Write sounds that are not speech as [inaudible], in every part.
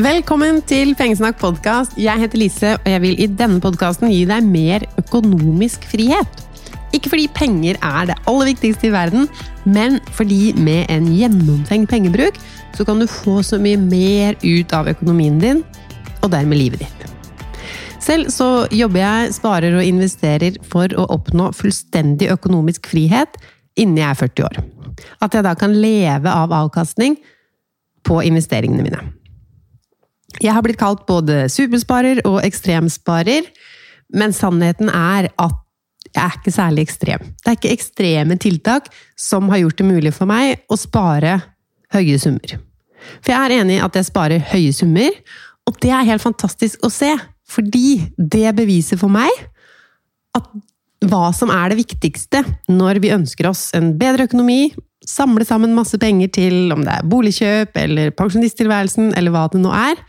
Velkommen til Pengesnakk podkast. Jeg heter Lise, og jeg vil i denne podkasten gi deg mer økonomisk frihet. Ikke fordi penger er det aller viktigste i verden, men fordi med en gjennomtenkt pengebruk så kan du få så mye mer ut av økonomien din, og dermed livet ditt. Selv så jobber jeg, sparer og investerer for å oppnå fullstendig økonomisk frihet innen jeg er 40 år. At jeg da kan leve av avkastning på investeringene mine. Jeg har blitt kalt både supersparer og ekstremsparer, men sannheten er at jeg er ikke særlig ekstrem. Det er ikke ekstreme tiltak som har gjort det mulig for meg å spare høye summer. For jeg er enig i at jeg sparer høye summer, og det er helt fantastisk å se. Fordi det beviser for meg at hva som er det viktigste når vi ønsker oss en bedre økonomi, samle sammen masse penger til om det er boligkjøp eller pensjonisttilværelsen eller hva det nå er.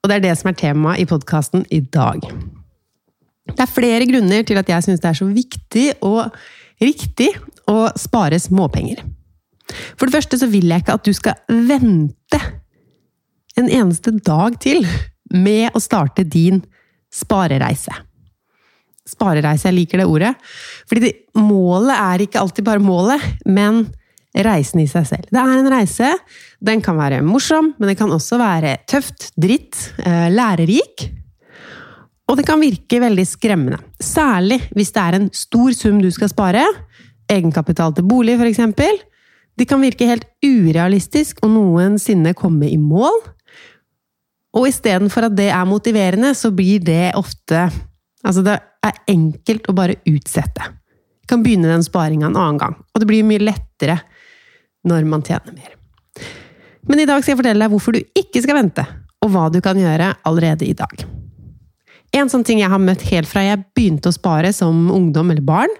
Og det er det som er temaet i podkasten i dag. Det er flere grunner til at jeg syns det er så viktig og riktig å spare småpenger. For det første så vil jeg ikke at du skal vente en eneste dag til med å starte din sparereise. Sparereise, jeg liker det ordet. Fordi målet er ikke alltid bare målet, men reisen i seg selv. Det er en reise. Den kan være morsom, men den kan også være tøft, dritt, eh, lærerik. Og det kan virke veldig skremmende. Særlig hvis det er en stor sum du skal spare. Egenkapital til bolig, f.eks. Det kan virke helt urealistisk og noensinne komme i mål. Og istedenfor at det er motiverende, så blir det ofte Altså, det er enkelt å bare utsette. Du kan begynne den sparinga en annen gang, og det blir mye lettere når man tjener mer. Men i dag skal jeg fortelle deg hvorfor du ikke skal vente, og hva du kan gjøre allerede i dag. En sånn ting jeg har møtt helt fra jeg begynte å spare som ungdom eller barn,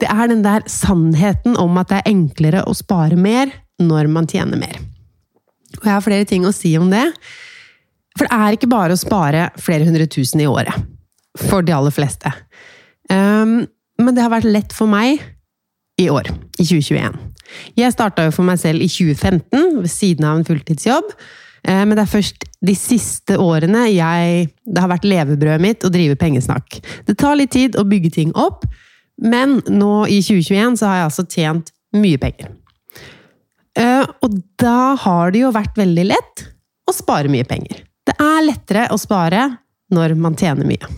det er den der sannheten om at det er enklere å spare mer når man tjener mer. Og jeg har flere ting å si om det. For det er ikke bare å spare flere hundre tusen i året. For de aller fleste. Um, men det har vært lett for meg i år, i 2021. Jeg starta jo for meg selv i 2015, ved siden av en fulltidsjobb. Eh, men det er først de siste årene jeg, det har vært levebrødet mitt å drive pengesnakk. Det tar litt tid å bygge ting opp, men nå i 2021 så har jeg altså tjent mye penger. Eh, og da har det jo vært veldig lett å spare mye penger. Det er lettere å spare når man tjener mye.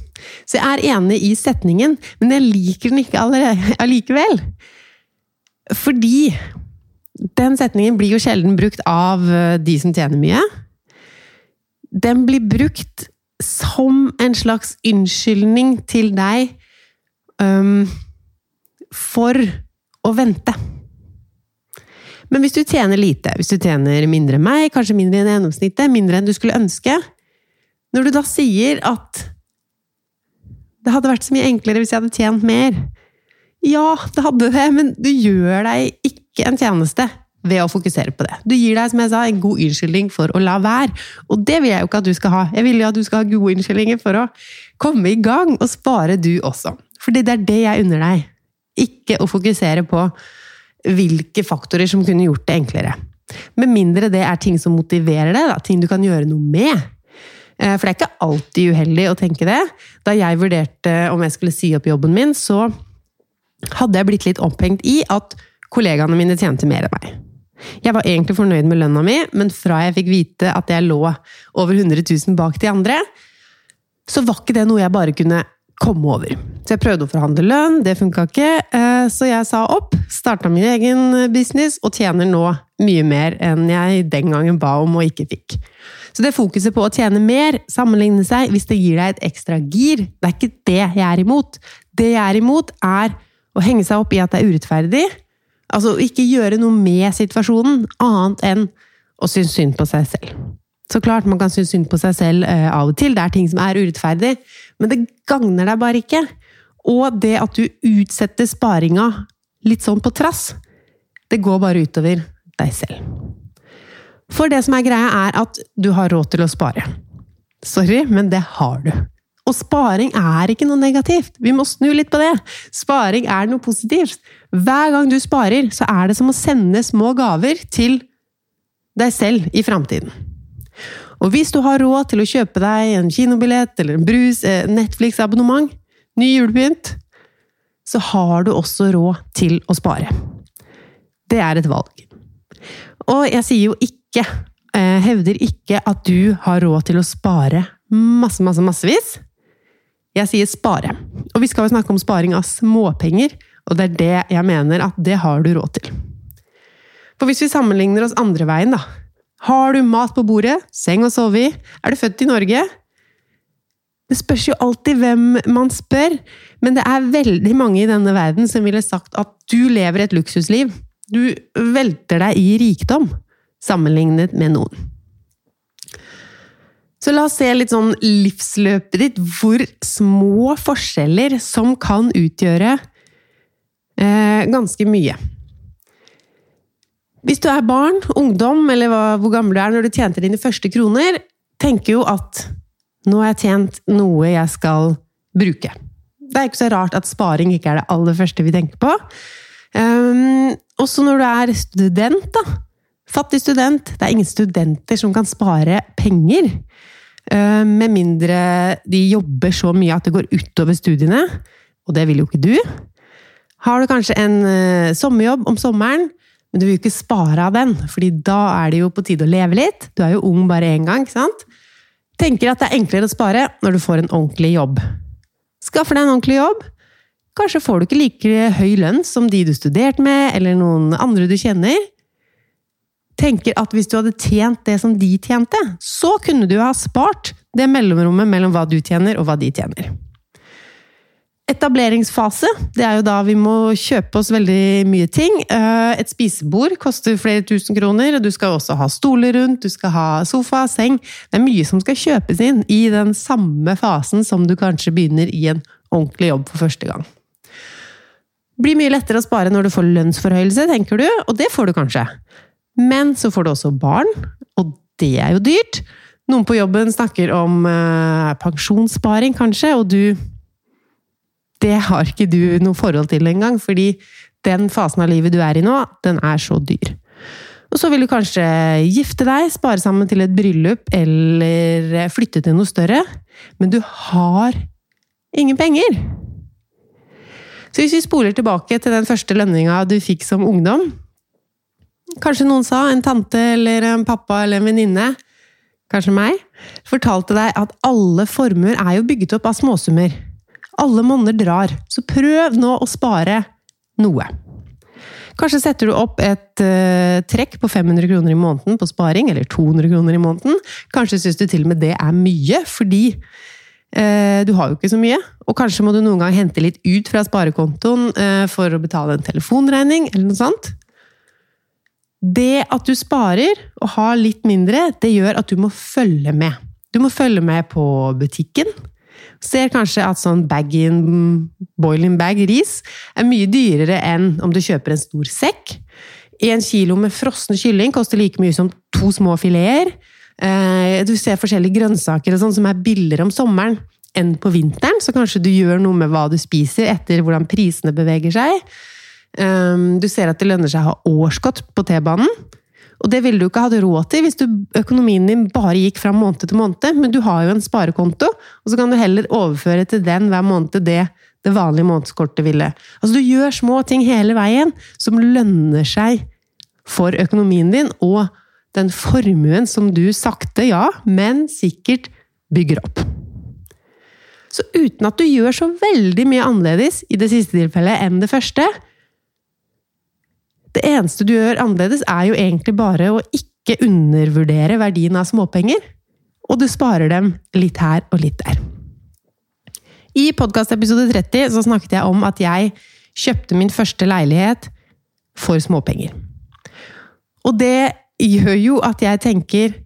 Så jeg er enig i setningen, men jeg liker den ikke [laughs] allikevel. Fordi den setningen blir jo sjelden brukt av eh, de som tjener mye. Den blir brukt som en slags unnskyldning til deg um, for å vente. Men hvis du tjener lite, hvis du tjener mindre enn meg, kanskje mindre enn gjennomsnittet, mindre enn du skulle ønske Når du da sier at det hadde vært så mye enklere hvis jeg hadde tjent mer Ja, det hadde det, men du gjør deg ikke en tjeneste ved å fokusere på det. Du gir deg, som jeg sa, en god unnskyldning for å la være. Og det vil jeg jo ikke at du skal ha. Jeg vil jo at du skal ha gode unnskyldninger for å komme i gang og spare, du også. Fordi det er det jeg unner deg. Ikke å fokusere på hvilke faktorer som kunne gjort det enklere. Med mindre det er ting som motiverer deg, da, ting du kan gjøre noe med. Eh, for det er ikke alltid uheldig å tenke det. Da jeg vurderte om jeg skulle si opp jobben min, så hadde jeg blitt litt opphengt i at kollegaene mine tjente mer enn meg. Jeg var egentlig fornøyd med lønna mi, men fra jeg fikk vite at jeg lå over 100 000 bak de andre, så var ikke det noe jeg bare kunne komme over. Så jeg prøvde å forhandle lønn, det funka ikke, eh, så jeg sa opp. Starta min egen business og tjener nå mye mer enn jeg den gangen ba om og ikke fikk. Så det fokuset på å tjene mer, sammenligne seg, hvis det gir deg et ekstra gir, det er ikke det jeg er imot. Det jeg er imot, er å henge seg opp i at det er urettferdig. Altså ikke gjøre noe med situasjonen, annet enn å synes synd på seg selv. Så klart man kan synes synd på seg selv uh, av og til, det er ting som er urettferdig, men det gagner deg bare ikke. Og det at du utsetter sparinga litt sånn på trass, det går bare utover deg selv. For det som er greia, er at du har råd til å spare. Sorry, men det har du. Og sparing er ikke noe negativt. Vi må snu litt på det. Sparing er noe positivt. Hver gang du sparer, så er det som å sende små gaver til deg selv i framtiden. Og hvis du har råd til å kjøpe deg en kinobillett eller en brus, eh, Netflix-abonnement, ny julepynt, så har du også råd til å spare. Det er et valg. Og jeg sier jo ikke, eh, hevder ikke at du har råd til å spare masse, masse, massevis. Jeg sier spare. Og vi skal jo snakke om sparing av småpenger, og det er det jeg mener at det har du råd til. For hvis vi sammenligner oss andre veien, da. Har du mat på bordet, seng å sove i, er du født i Norge? Det spørs jo alltid hvem man spør, men det er veldig mange i denne verden som ville sagt at du lever et luksusliv. Du velter deg i rikdom, sammenlignet med noen. Så la oss se litt sånn livsløpet ditt, hvor små forskjeller som kan utgjøre eh, ganske mye. Hvis du er barn, ungdom, eller hva, hvor gammel du er når du tjente dine første kroner, tenker jo at nå har jeg tjent noe jeg skal bruke. Det er ikke så rart at sparing ikke er det aller første vi tenker på. Um, også når du er student, da. Fattig student. Det er ingen studenter som kan spare penger. Uh, med mindre de jobber så mye at det går utover studiene. Og det vil jo ikke du. Har du kanskje en uh, sommerjobb om sommeren, men du vil jo ikke spare av den, fordi da er det jo på tide å leve litt. Du er jo ung bare én gang, ikke sant? Tenker at det er enklere å spare når du får en ordentlig jobb. Skaffer deg en ordentlig jobb. Kanskje får du ikke like høy lønn som de du studerte med, eller noen andre du kjenner. Tenker at hvis du hadde tjent det som de tjente, så kunne du ha spart det mellomrommet mellom hva du tjener og hva de tjener. Etableringsfase, det er jo da vi må kjøpe oss veldig mye ting. Eh, et spisebord koster flere tusen kroner, og du skal også ha stoler rundt, du skal ha sofa, seng. Det er mye som skal kjøpes inn i den samme fasen som du kanskje begynner i en ordentlig jobb for første gang. Det blir mye lettere å spare når du får lønnsforhøyelse, tenker du, og det får du kanskje. Men så får du også barn, og det er jo dyrt. Noen på jobben snakker om eh, pensjonssparing, kanskje, og du det har ikke du noe forhold til engang, fordi den fasen av livet du er i nå, den er så dyr. Og så vil du kanskje gifte deg, spare sammen til et bryllup eller flytte til noe større, men du har ingen penger. Så hvis vi spoler tilbake til den første lønninga du fikk som ungdom Kanskje noen sa, en tante eller en pappa eller en venninne, kanskje meg, fortalte deg at alle formuer er jo bygget opp av småsummer. Alle monner drar, så prøv nå å spare noe. Kanskje setter du opp et uh, trekk på 500 kroner i måneden på sparing, eller 200 kroner i måneden. Kanskje syns du til og med det er mye, fordi uh, du har jo ikke så mye. Og kanskje må du noen gang hente litt ut fra sparekontoen uh, for å betale en telefonregning, eller noe sånt. Det at du sparer og har litt mindre, det gjør at du må følge med. Du må følge med på butikken. Ser kanskje at sånn bag-in, boiling bag ris er mye dyrere enn om du kjøper en stor sekk. En kilo med frossen kylling koster like mye som to små fileter. Eh, du ser forskjellige grønnsaker og sånn som er billigere om sommeren enn på vinteren, så kanskje du gjør noe med hva du spiser etter hvordan prisene beveger seg. Eh, du ser at det lønner seg å ha årskott på T-banen. Og det ville du ikke hatt råd til hvis du, økonomien din bare gikk fra måned til måned, men du har jo en sparekonto, og så kan du heller overføre til den hver måned det det vanlige månedskortet ville. Altså Du gjør små ting hele veien som lønner seg for økonomien din, og den formuen som du sakte, ja, men sikkert bygger opp. Så uten at du gjør så veldig mye annerledes i det siste tilfellet enn det første, det eneste du gjør annerledes, er jo egentlig bare å ikke undervurdere verdien av småpenger, og du sparer dem litt her og litt der. I podkastepisode 30 så snakket jeg om at jeg kjøpte min første leilighet for småpenger. Og det gjør jo at jeg tenker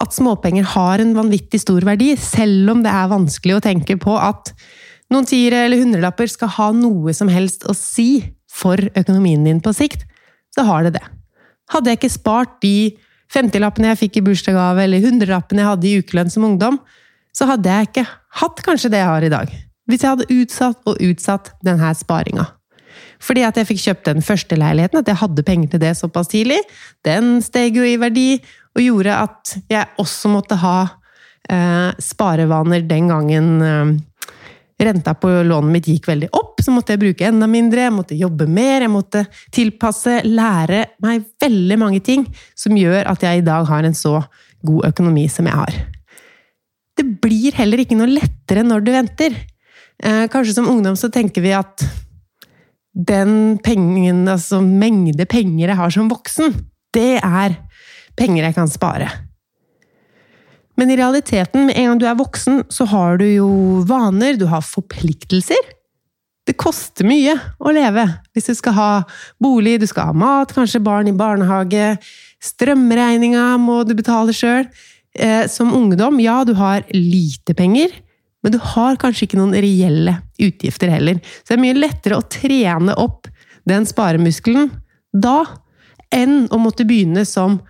at småpenger har en vanvittig stor verdi, selv om det er vanskelig å tenke på at noen tiere eller hundrelapper skal ha noe som helst å si for økonomien din på sikt, så har det det. Hadde jeg ikke spart de 50-lappene jeg fikk i bursdagsgave, eller 100-lappene jeg hadde i ukelønn som ungdom, så hadde jeg ikke hatt kanskje det jeg har i dag. Hvis jeg hadde utsatt og utsatt denne sparinga. Fordi at jeg fikk kjøpt den første leiligheten, at jeg hadde penger til det såpass tidlig. Den steg jo i verdi, og gjorde at jeg også måtte ha eh, sparevaner den gangen eh, renta på lånet mitt gikk veldig opp. Så måtte jeg bruke enda mindre, jeg måtte jobbe mer, jeg måtte tilpasse, lære meg veldig mange ting som gjør at jeg i dag har en så god økonomi som jeg har. Det blir heller ikke noe lettere når du venter. Eh, kanskje som ungdom så tenker vi at den pengen, altså mengde penger jeg har som voksen, det er penger jeg kan spare. Men i realiteten, med en gang du er voksen, så har du jo vaner, du har forpliktelser. Det koster mye å leve hvis du skal ha bolig, du skal ha mat, kanskje barn i barnehage. Strømregninga må du betale sjøl. Eh, som ungdom, ja, du har lite penger, men du har kanskje ikke noen reelle utgifter heller. Så det er mye lettere å trene opp den sparemuskelen da enn å måtte begynne som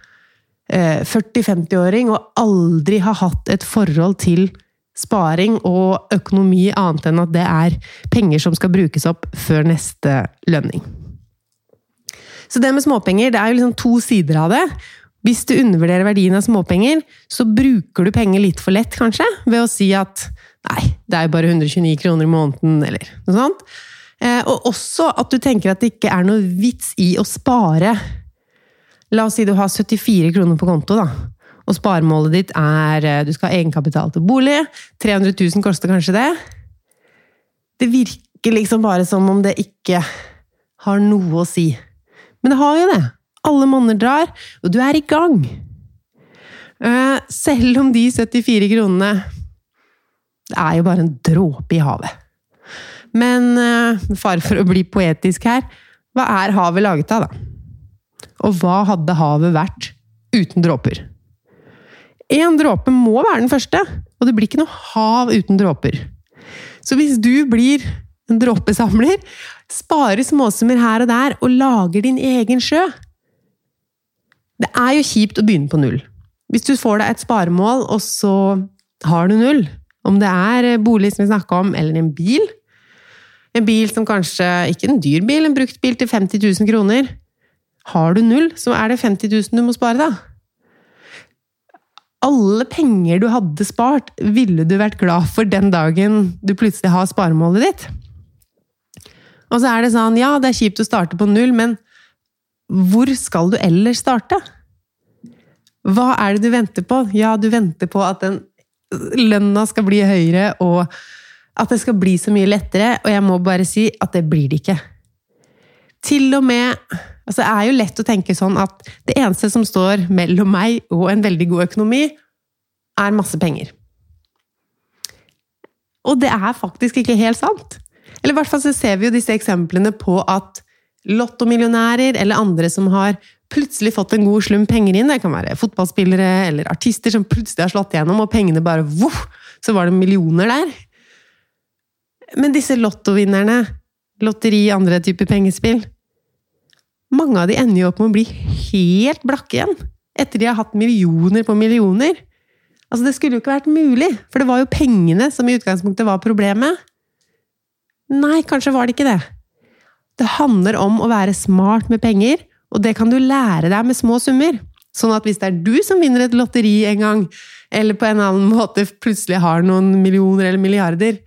40-50-åring eh, og aldri har hatt et forhold til sparing og økonomi annet enn at det er penger som skal brukes opp før neste lønning. Så det med småpenger, det er jo liksom to sider av det. Hvis du undervurderer verdien av småpenger, så bruker du penger litt for lett, kanskje, ved å si at nei, det er jo bare 129 kroner i måneden, eller noe sånt. Eh, og også at du tenker at det ikke er noe vits i å spare La oss si du har 74 kroner på konto, da. Og sparemålet ditt er eh, Du skal ha egenkapital til bolig. 300 000 koster kanskje det. Det virker liksom bare som om det ikke har noe å si. Men det har jo det. Alle monner drar, og du er i gang. Eh, selv om de 74 kronene Det er jo bare en dråpe i havet. Men med eh, fare for å bli poetisk her, hva er havet laget av, da? Og hva hadde havet vært uten dråper? Én dråpe må være den første, og det blir ikke noe hav uten dråper. Så hvis du blir en dråpesamler, sparer småsummer her og der og lager din egen sjø Det er jo kjipt å begynne på null. Hvis du får deg et sparemål, og så har du null, om det er bolig som vi snakka om, eller en bil En bil som kanskje ikke en dyr bil, en brukt bil til 50 000 kroner har du null, så er det 50 000 du må spare, da. Alle penger du hadde spart, ville du vært glad for den dagen du plutselig har sparemålet ditt. Og så er det sånn, ja, det er kjipt å starte på null, men hvor skal du ellers starte? Hva er det du venter på? Ja, du venter på at den lønna skal bli høyere, og at det skal bli så mye lettere, og jeg må bare si at det blir det ikke. Til og med Altså, det er jo lett å tenke sånn at det eneste som står mellom meg og en veldig god økonomi, er masse penger. Og det er faktisk ikke helt sant. Eller i hvert fall så ser vi jo disse eksemplene på at lottomillionærer eller andre som har plutselig fått en god slum penger inn, det kan være fotballspillere eller artister som plutselig har slått igjennom, og pengene bare voff, så var det millioner der. Men disse lottovinnerne, lotteri, andre typer pengespill, mange av de ender jo opp med å bli helt blakke igjen, etter de har hatt millioner på millioner. Altså, det skulle jo ikke vært mulig, for det var jo pengene som i utgangspunktet var problemet. Nei, kanskje var det ikke det. Det handler om å være smart med penger, og det kan du lære deg med små summer. Sånn at hvis det er du som vinner et lotteri en gang, eller på en annen måte plutselig har noen millioner eller milliarder,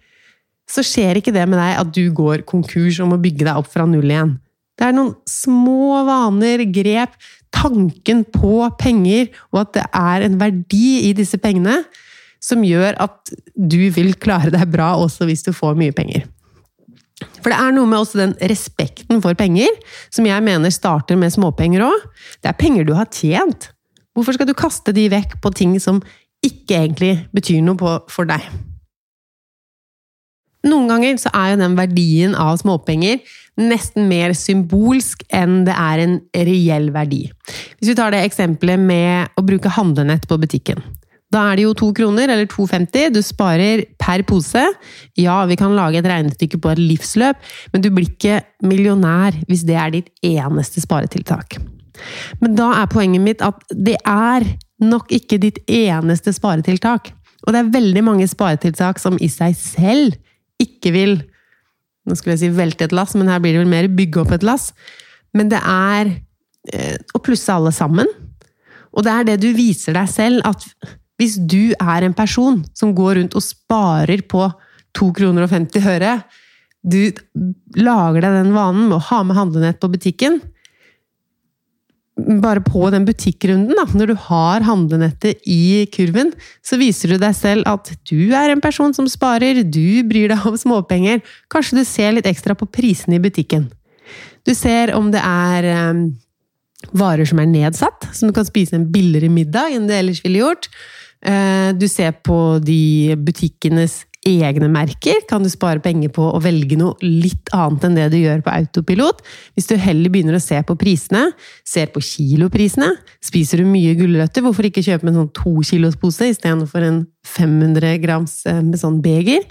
så skjer ikke det med deg at du går konkurs og må bygge deg opp fra null igjen. Det er noen små vaner, grep, tanken på penger, og at det er en verdi i disse pengene, som gjør at du vil klare deg bra også hvis du får mye penger. For det er noe med også den respekten for penger, som jeg mener starter med småpenger òg. Det er penger du har tjent. Hvorfor skal du kaste de vekk på ting som ikke egentlig betyr noe for deg? Noen ganger så er jo den verdien av småpenger nesten mer symbolsk enn det er en reell verdi. Hvis vi tar det eksempelet med å bruke handlenett på butikken. Da er det jo to kroner, eller 2,50, du sparer per pose. Ja, vi kan lage et regnestykke på et livsløp, men du blir ikke millionær hvis det er ditt eneste sparetiltak. Men da er poenget mitt at det er nok ikke ditt eneste sparetiltak. Og det er veldig mange sparetiltak som i seg selv ikke vil Nå skulle jeg si velte et lass, men her blir det vel mer bygge opp et lass. Men det er eh, å plusse alle sammen. Og det er det du viser deg selv, at hvis du er en person som går rundt og sparer på 2 kroner og 50 øre, du lager deg den vanen med å ha med handlenett på butikken, bare på den butikkrunden, da, når du har handlenettet i kurven, så viser du deg selv at du er en person som sparer, du bryr deg om småpenger. Kanskje du ser litt ekstra på prisene i butikken. Du ser om det er um, varer som er nedsatt, som du kan spise en billigere middag enn du ellers ville gjort. Uh, du ser på de butikkenes egne merker kan du spare penger på å velge noe litt annet enn det du gjør på autopilot. Hvis du heller begynner å se på prisene, ser på kiloprisene. Spiser du mye gulrøtter, hvorfor ikke kjøpe en sånn to kilos pose istedenfor en 500 grams eh, med sånn beger?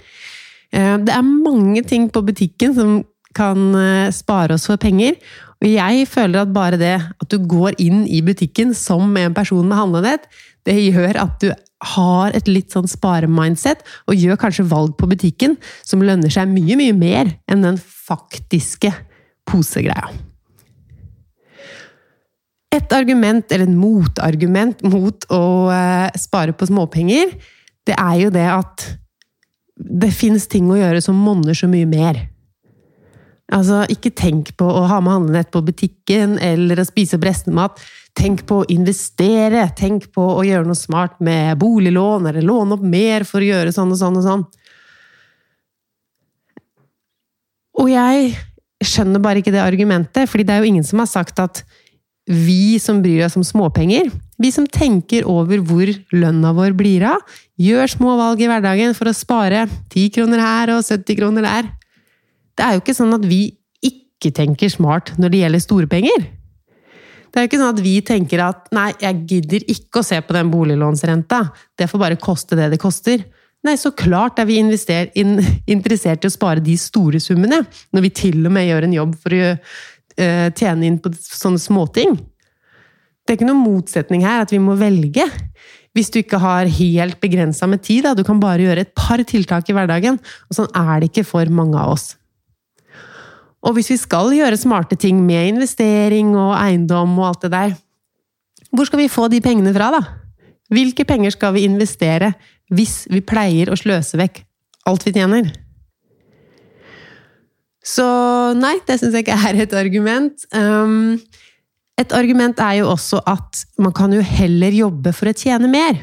Eh, det er mange ting på butikken som kan eh, spare oss for penger. Og jeg føler at bare det at du går inn i butikken som en person med handlenett, det gjør at du har et litt sånn sparemindset, og gjør kanskje valg på butikken som lønner seg mye, mye mer enn den faktiske posegreia. Et argument, eller et motargument mot å eh, spare på småpenger, det er jo det at det fins ting å gjøre som monner så mye mer. Altså, ikke tenk på å ha med handlenett på butikken eller å spise opp restemat. Tenk på å investere, tenk på å gjøre noe smart med boliglån, eller låne opp mer for å gjøre sånn og sånn og sånn. Og jeg skjønner bare ikke det argumentet, fordi det er jo ingen som har sagt at vi som bryr oss om småpenger, vi som tenker over hvor lønna vår blir av, gjør små valg i hverdagen for å spare 10 kroner her og 70 kroner der. Det er jo ikke sånn at vi ikke tenker smart når det gjelder store penger. Det er jo ikke sånn at vi tenker at nei, jeg gidder ikke å se på den boliglånsrenta, det får bare koste det det koster. Nei, så klart er vi in, [laughs] interessert i å spare de store summene, når vi til og med gjør en jobb for å uh, tjene inn på sånne småting. Det er ikke noen motsetning her, at vi må velge. Hvis du ikke har helt begrensa med tid, da, du kan bare gjøre et par tiltak i hverdagen. Og sånn er det ikke for mange av oss. Og hvis vi skal gjøre smarte ting med investering og eiendom og alt det der, hvor skal vi få de pengene fra, da? Hvilke penger skal vi investere hvis vi pleier å sløse vekk alt vi tjener? Så nei, det syns jeg ikke er et argument. Um, et argument er jo også at man kan jo heller jobbe for å tjene mer.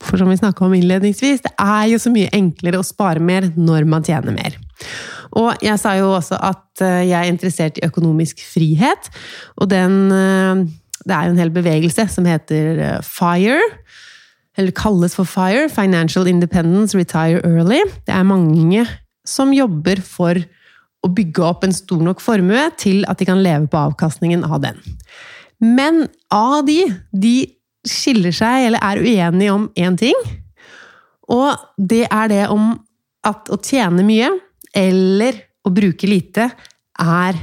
For som vi snakka om innledningsvis, det er jo så mye enklere å spare mer når man tjener mer. Og jeg sa jo også at eh, jeg er interessert i økonomisk frihet, og den eh, Det er jo en hel bevegelse som heter eh, FIRE. Eller kalles for FIRE, Financial Independence Retire Early. Det er mange som jobber for å bygge opp en stor nok formue til at de kan leve på avkastningen av den. Men av de, de skiller seg, eller er uenige om én ting. Og det er det om at å tjene mye eller å bruke lite er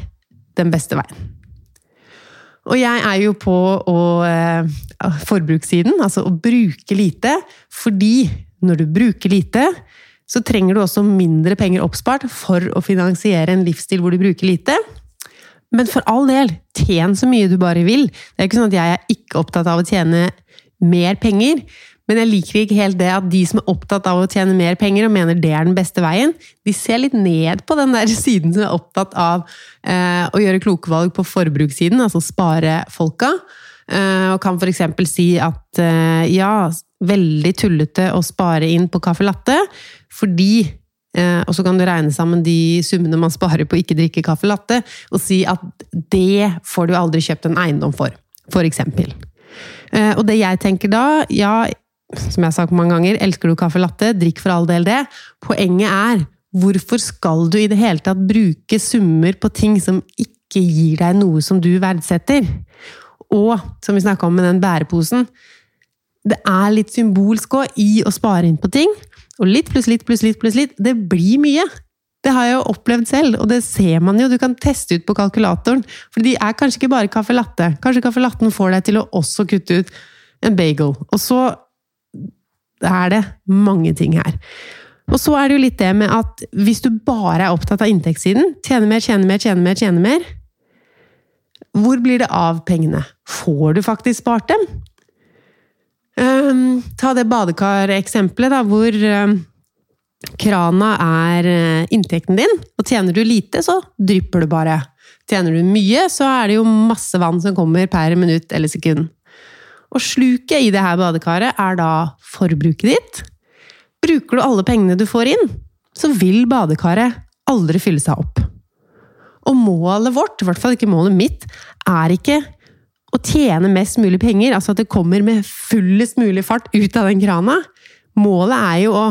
den beste veien. Og jeg er jo på å, uh, forbrukssiden, altså å bruke lite, fordi når du bruker lite, så trenger du også mindre penger oppspart for å finansiere en livsstil hvor du bruker lite. Men for all del, tjen så mye du bare vil. Det er ikke sånn at jeg er ikke opptatt av å tjene mer penger, men jeg liker ikke helt det at de som er opptatt av å tjene mer penger og mener det er den beste veien, de ser litt ned på den der [laughs] siden som er opptatt av eh, å gjøre kloke valg på forbrukssiden, altså spare folka. Eh, og kan f.eks. si at eh, ja, veldig tullete å spare inn på caffè latte, fordi eh, og så kan du regne sammen de summene man sparer på å ikke drikke caffè latte, og si at det får du aldri kjøpt en eiendom for, eksempel. Eh, og det jeg tenker da, ja, som jeg har sagt mange ganger, elsker du caffè latte, drikk for all del det. Poenget er, hvorfor skal du i det hele tatt bruke summer på ting som ikke gir deg noe som du verdsetter? Og, som vi snakka om med den bæreposen, det er litt symbolsk òg i å spare inn på ting. Og litt pluss litt pluss litt pluss litt, det blir mye. Det har jeg jo opplevd selv, og det ser man jo. Du kan teste ut på kalkulatoren. For de er kanskje ikke bare caffè latte. Kanskje caffè latten får deg til å også kutte ut en bagel. Og så er det mange ting her. Og så er det jo litt det med at hvis du bare er opptatt av inntektssiden, tjene mer, tjene mer, tjene mer, tjene mer Hvor blir det av pengene? Får du faktisk spart dem? Um, ta det badekareksempelet, da, hvor um, krana er uh, inntekten din. Og tjener du lite, så drypper du bare. Tjener du mye, så er det jo masse vann som kommer per minutt eller sekund. Og sluket i det her badekaret er da forbruket ditt. Bruker du alle pengene du får inn, så vil badekaret aldri fylle seg opp. Og målet vårt, i hvert fall ikke målet mitt, er ikke å tjene mest mulig penger, altså at det kommer med fullest mulig fart ut av den krana. Målet er jo å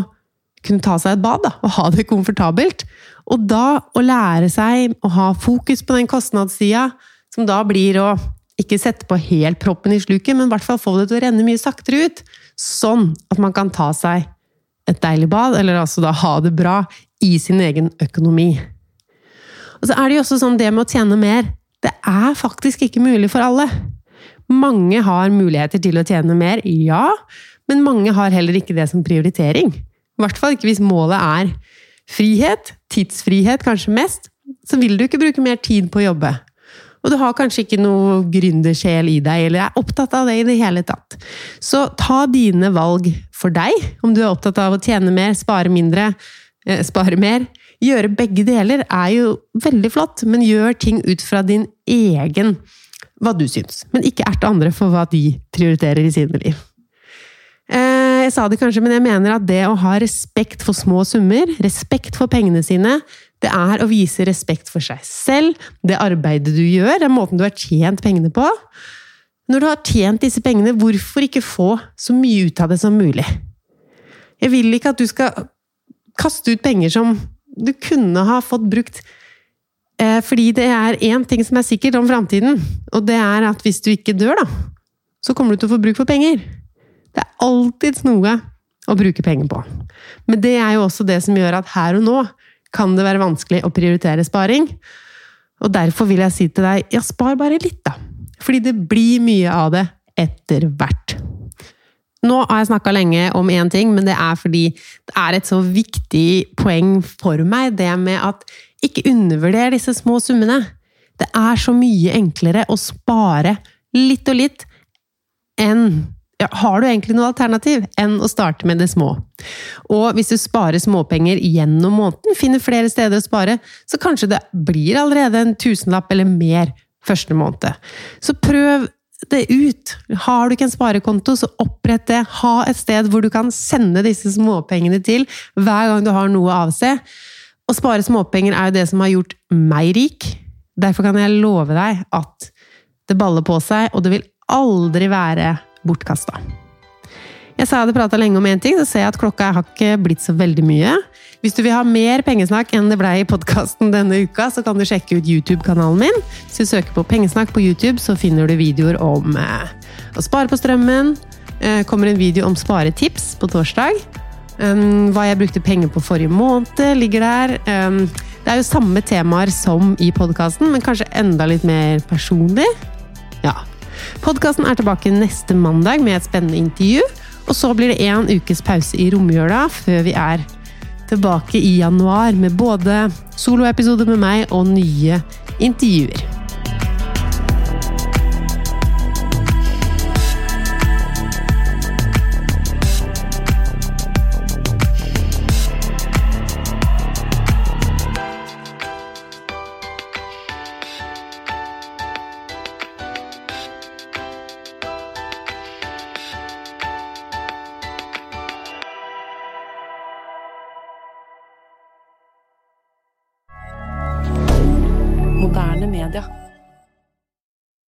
kunne ta seg et bad da, og ha det komfortabelt. Og da å lære seg å ha fokus på den kostnadssida, som da blir å ikke sette på helt proppen i sluket, men i hvert fall få det til å renne mye saktere ut. Sånn at man kan ta seg et deilig bad, eller altså da ha det bra i sin egen økonomi. Og så er det jo også sånn det med å tjene mer. Det er faktisk ikke mulig for alle. Mange har muligheter til å tjene mer, ja, men mange har heller ikke det som prioritering. I hvert fall ikke hvis målet er frihet, tidsfrihet kanskje mest, så vil du ikke bruke mer tid på å jobbe. Og du har kanskje ikke noe gründersjel i deg, eller er opptatt av det i det hele tatt. Så ta dine valg for deg, om du er opptatt av å tjene mer, spare mindre, eh, spare mer. Gjøre begge deler er jo veldig flott, men gjør ting ut fra din egen hva du syns. Men ikke erte andre for hva de prioriterer i sine liv. Eh, jeg sa det kanskje, men jeg mener at det å ha respekt for små summer, respekt for pengene sine, det er å vise respekt for seg selv, det arbeidet du gjør, den måten du har tjent pengene på. Når du har tjent disse pengene, hvorfor ikke få så mye ut av det som mulig? Jeg vil ikke at du skal kaste ut penger som du kunne ha fått brukt eh, fordi det er én ting som er sikkert om framtiden, og det er at hvis du ikke dør, da, så kommer du til å få bruk for penger. Det er alltids noe å bruke penger på. Men det er jo også det som gjør at her og nå kan det være vanskelig å prioritere sparing. Og derfor vil jeg si til deg, ja, spar bare litt, da. Fordi det blir mye av det etter hvert. Nå har jeg snakka lenge om én ting, men det er fordi det er et så viktig poeng for meg, det med at ikke undervurder disse små summene. Det er så mye enklere å spare litt og litt enn ja, har du egentlig noe alternativ enn å starte med det små? Og hvis du sparer småpenger gjennom måneden, finner flere steder å spare, så kanskje det blir allerede en tusenlapp eller mer første måned. Så prøv det ut. Har du ikke en sparekonto, så opprett det. Ha et sted hvor du kan sende disse småpengene til hver gang du har noe å avse. Å spare småpenger er jo det som har gjort meg rik. Derfor kan jeg love deg at det baller på seg, og det vil aldri være bortkasta. Jeg sa jeg hadde prata lenge om én ting, så ser jeg at klokka har ikke blitt så veldig mye. Hvis du vil ha mer pengesnakk enn det blei i podkasten denne uka, så kan du sjekke ut YouTube-kanalen min. Hvis du søker på Pengesnakk på YouTube, så finner du videoer om eh, å spare på strømmen. Eh, kommer en video om sparetips på torsdag. Hva jeg brukte penger på forrige måned, ligger der. Det er jo samme temaer som i podkasten, men kanskje enda litt mer personlig. Ja, Podkasten er tilbake neste mandag med et spennende intervju. Og så blir det én ukes pause i romjula før vi er tilbake i januar med både soloepisoder med meg og nye intervjuer.